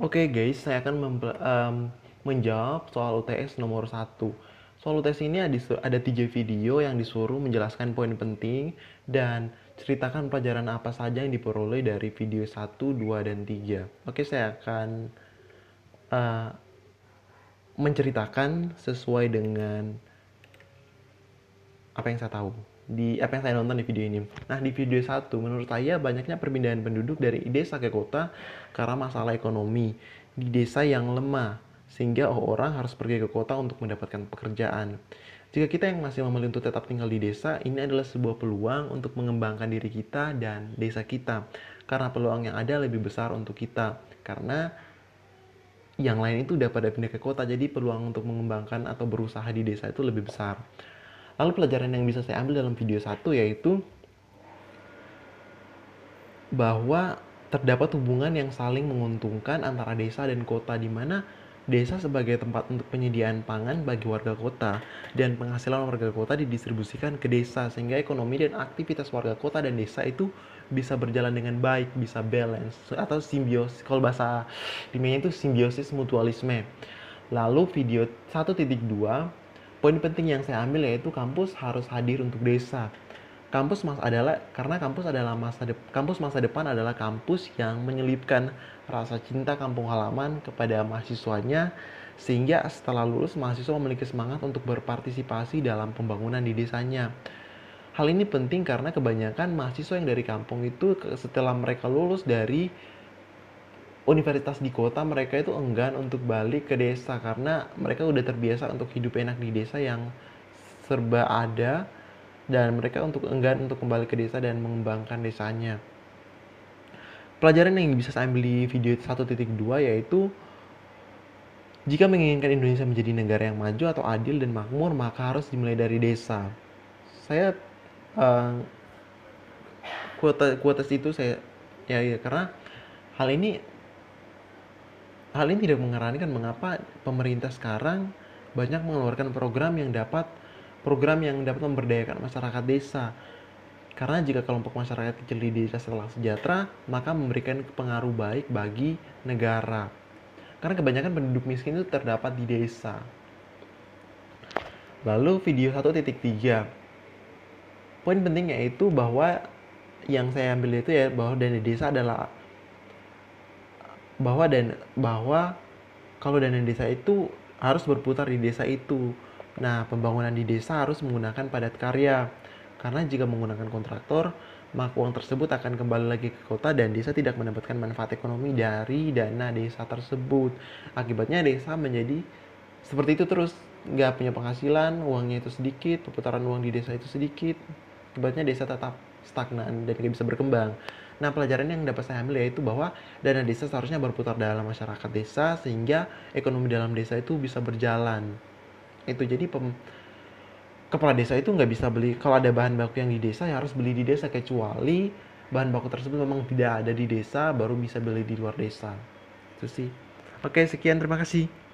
Oke guys, saya akan um, menjawab soal UTS nomor 1. Soal UTS ini ada, ada tiga video yang disuruh menjelaskan poin penting dan ceritakan pelajaran apa saja yang diperoleh dari video 1, 2, dan 3. Oke, saya akan uh, menceritakan sesuai dengan apa yang saya tahu di apa yang saya nonton di video ini. Nah, di video satu, menurut saya banyaknya perpindahan penduduk dari desa ke kota karena masalah ekonomi di desa yang lemah, sehingga orang harus pergi ke kota untuk mendapatkan pekerjaan. Jika kita yang masih memilih untuk tetap tinggal di desa, ini adalah sebuah peluang untuk mengembangkan diri kita dan desa kita. Karena peluang yang ada lebih besar untuk kita. Karena yang lain itu udah pada pindah ke kota, jadi peluang untuk mengembangkan atau berusaha di desa itu lebih besar. Lalu pelajaran yang bisa saya ambil dalam video satu yaitu bahwa terdapat hubungan yang saling menguntungkan antara desa dan kota di mana desa sebagai tempat untuk penyediaan pangan bagi warga kota dan penghasilan warga kota didistribusikan ke desa sehingga ekonomi dan aktivitas warga kota dan desa itu bisa berjalan dengan baik, bisa balance atau simbiosis. Kalau bahasa di mana itu simbiosis mutualisme. Lalu video 1.2 Poin penting yang saya ambil yaitu kampus harus hadir untuk desa. Kampus mas adalah karena kampus adalah masa de, kampus masa depan adalah kampus yang menyelipkan rasa cinta kampung halaman kepada mahasiswanya sehingga setelah lulus mahasiswa memiliki semangat untuk berpartisipasi dalam pembangunan di desanya. Hal ini penting karena kebanyakan mahasiswa yang dari kampung itu setelah mereka lulus dari universitas di kota mereka itu enggan untuk balik ke desa karena mereka udah terbiasa untuk hidup enak di desa yang serba ada dan mereka untuk enggan untuk kembali ke desa dan mengembangkan desanya. Pelajaran yang bisa saya ambil di video 1.2 yaitu jika menginginkan Indonesia menjadi negara yang maju atau adil dan makmur, maka harus dimulai dari desa. Saya uh, kuota kuotas itu saya ya, ya karena hal ini Hal ini tidak mengerankan mengapa pemerintah sekarang banyak mengeluarkan program yang dapat program yang dapat memberdayakan masyarakat desa. Karena jika kelompok masyarakat kecil di desa telah sejahtera, maka memberikan pengaruh baik bagi negara. Karena kebanyakan penduduk miskin itu terdapat di desa. Lalu video 1.3. Poin pentingnya itu bahwa yang saya ambil itu ya bahwa dana desa adalah bahwa dan bahwa kalau dana desa itu harus berputar di desa itu. Nah, pembangunan di desa harus menggunakan padat karya. Karena jika menggunakan kontraktor, maka uang tersebut akan kembali lagi ke kota dan desa tidak mendapatkan manfaat ekonomi dari dana desa tersebut. Akibatnya desa menjadi seperti itu terus, nggak punya penghasilan, uangnya itu sedikit, perputaran uang di desa itu sedikit. Akibatnya desa tetap stagnan dan tidak bisa berkembang. Nah, pelajaran yang dapat saya ambil yaitu bahwa dana desa seharusnya berputar dalam masyarakat desa sehingga ekonomi dalam desa itu bisa berjalan. Itu jadi pem, kepala desa itu nggak bisa beli kalau ada bahan baku yang di desa ya harus beli di desa kecuali bahan baku tersebut memang tidak ada di desa baru bisa beli di luar desa. Itu sih. Oke, sekian terima kasih.